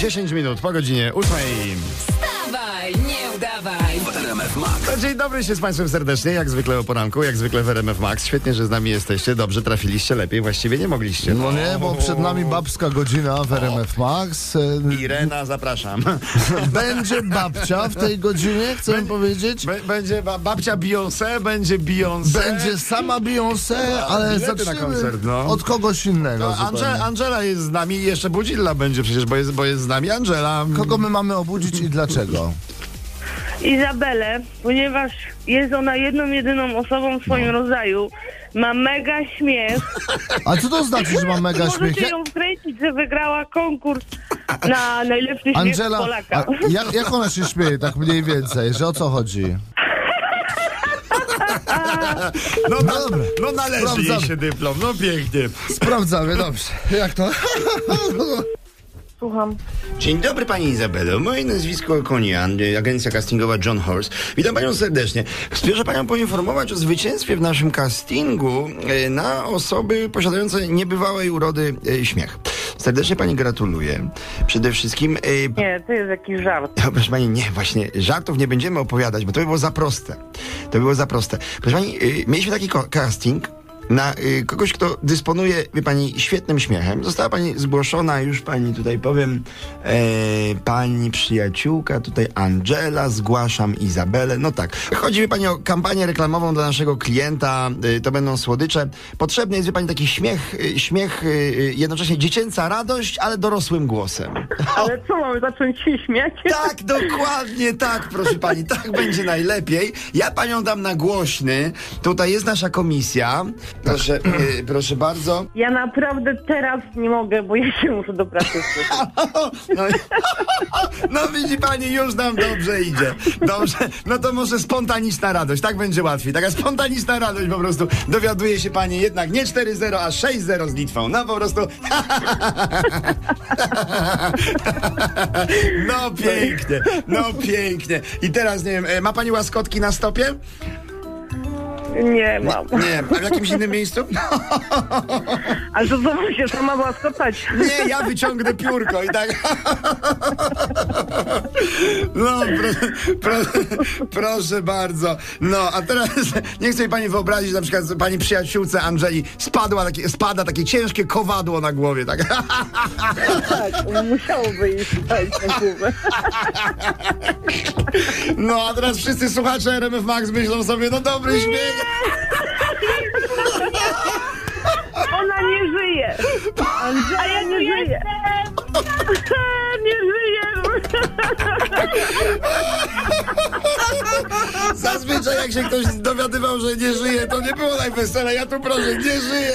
10 minut po godzinie 8. RMF Max. To Dzień dobry się z Państwem serdecznie, jak zwykle o poranku, jak zwykle w RMF Max. Świetnie, że z nami jesteście, dobrze trafiliście, lepiej właściwie nie mogliście. No nie, bo przed nami babska godzina w RMF Max. Irena, zapraszam. Będzie babcia w tej godzinie, chcę powiedzieć. B- będzie ba- babcia Beyoncé, będzie Beyoncé. Będzie sama Beyoncé, ale zaczniemy koncert, no. od kogoś innego No. Ange- Angela jest z nami i jeszcze Budzilla będzie przecież, bo jest, bo jest z nami Angela. Kogo my mamy obudzić i dlaczego? Izabelę, ponieważ jest ona jedną, jedyną osobą w swoim rodzaju. Ma mega śmiech. A co to znaczy, że ma mega śmiech? Możecie Ja- ją wkręcić, że wygrała konkurs na najlepszy śmiech Angela, Polaka. a jak, jak ona się śmieje, tak mniej więcej, że o co chodzi? No, dobra. no należy jej Sprawdzamy. się dyplom, no pięknie. Sprawdzamy, dobrze. Jak to? Słucham. Dzień dobry Pani Izabelo, moje nazwisko Konian, agencja castingowa John Horse. Witam Panią serdecznie. Spieszę Panią poinformować o zwycięstwie w naszym castingu y, na osoby posiadające niebywałej urody y, śmiech. Serdecznie Pani gratuluję. Przede wszystkim... y, Nie, to jest jakiś żart. no, proszę pani, nie, właśnie żartów nie będziemy opowiadać, bo to by było za proste. To by było za proste. Proszę pani, mieliśmy taki casting na y, kogoś, kto dysponuje, wie pani, świetnym śmiechem. Została pani zgłoszona, już pani tutaj powiem, e, pani przyjaciółka, tutaj Angela, zgłaszam Izabelę. No tak. Chodzi, wie pani, o kampanię reklamową dla naszego klienta, y, to będą słodycze. Potrzebny jest, wie pani, taki śmiech, y, śmiech, y, y, jednocześnie dziecięca radość, ale dorosłym głosem. Ale co, mamy zacząć się śmiać? Tak, dokładnie tak, proszę pani, tak będzie najlepiej. Ja panią dam na głośny. Tutaj jest nasza komisja. Proszę, y, proszę bardzo. Ja naprawdę teraz nie mogę, bo ja się muszę do pracy. No, no widzi pani, już nam dobrze idzie. Dobrze, no to może spontaniczna radość, tak będzie łatwiej. Taka spontaniczna radość po prostu. Dowiaduje się pani jednak nie 4-0, a 6-0 z Litwą. No po prostu. No pięknie, no pięknie. I teraz nie wiem, e, ma pani łaskotki na stopie? Nie mam. Nie, a w jakimś innym miejscu? Ale to co mam się sama łaskotać? Nie, ja wyciągnę piórko i tak. No, pro, pro, proszę bardzo. No, a teraz nie chcę pani wyobrazić, na przykład pani przyjaciółce Angeli spadła takie, spada takie ciężkie kowadło na głowie, tak. Tak, musiałoby iść spać na głowę. No, a teraz wszyscy słuchacze RMF Max myślą sobie, no dobry śmiech. Ona nie żyje. Andrzeja nie żyje. Nie żyje. Zazwyczaj jak się ktoś dowiadywał, że nie żyje, to nie było najwesele. Ja tu proszę, nie żyje.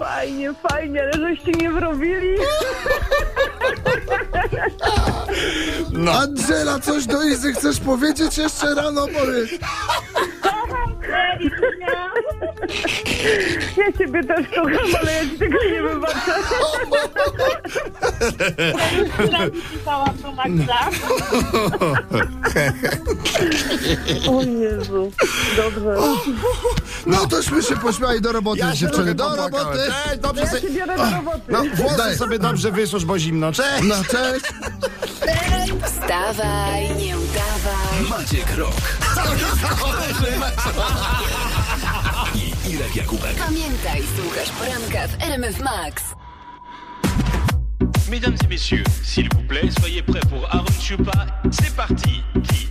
Fajnie, fajnie, ale żeście nie wrobili. Angela, coś do Izy chcesz powiedzieć jeszcze rano? Powiedz. Ja ciebie też kocham, ale ja ci tego nie wybaczę. Pisałam do Maxa. O Jezu. Dobrze. No tośmy się pośmiali do roboty, Ja się dziewczyny. trochę Do popłakałem. roboty. Cześć, dobrze Ja sobie... się biorę do roboty. No, włosy Daj. sobie dobrze wysusz, bo zimno. Cześć! No cześć. Wstawaj, nie udawaj. Maciek Rok. I Irek Jakubek. Pamiętaj, słuchasz poranka w RMF Max. Mesdames et messieurs, s'il vous plaît, soyez prêts pour Aaron Chupa. C'est parti. Qui?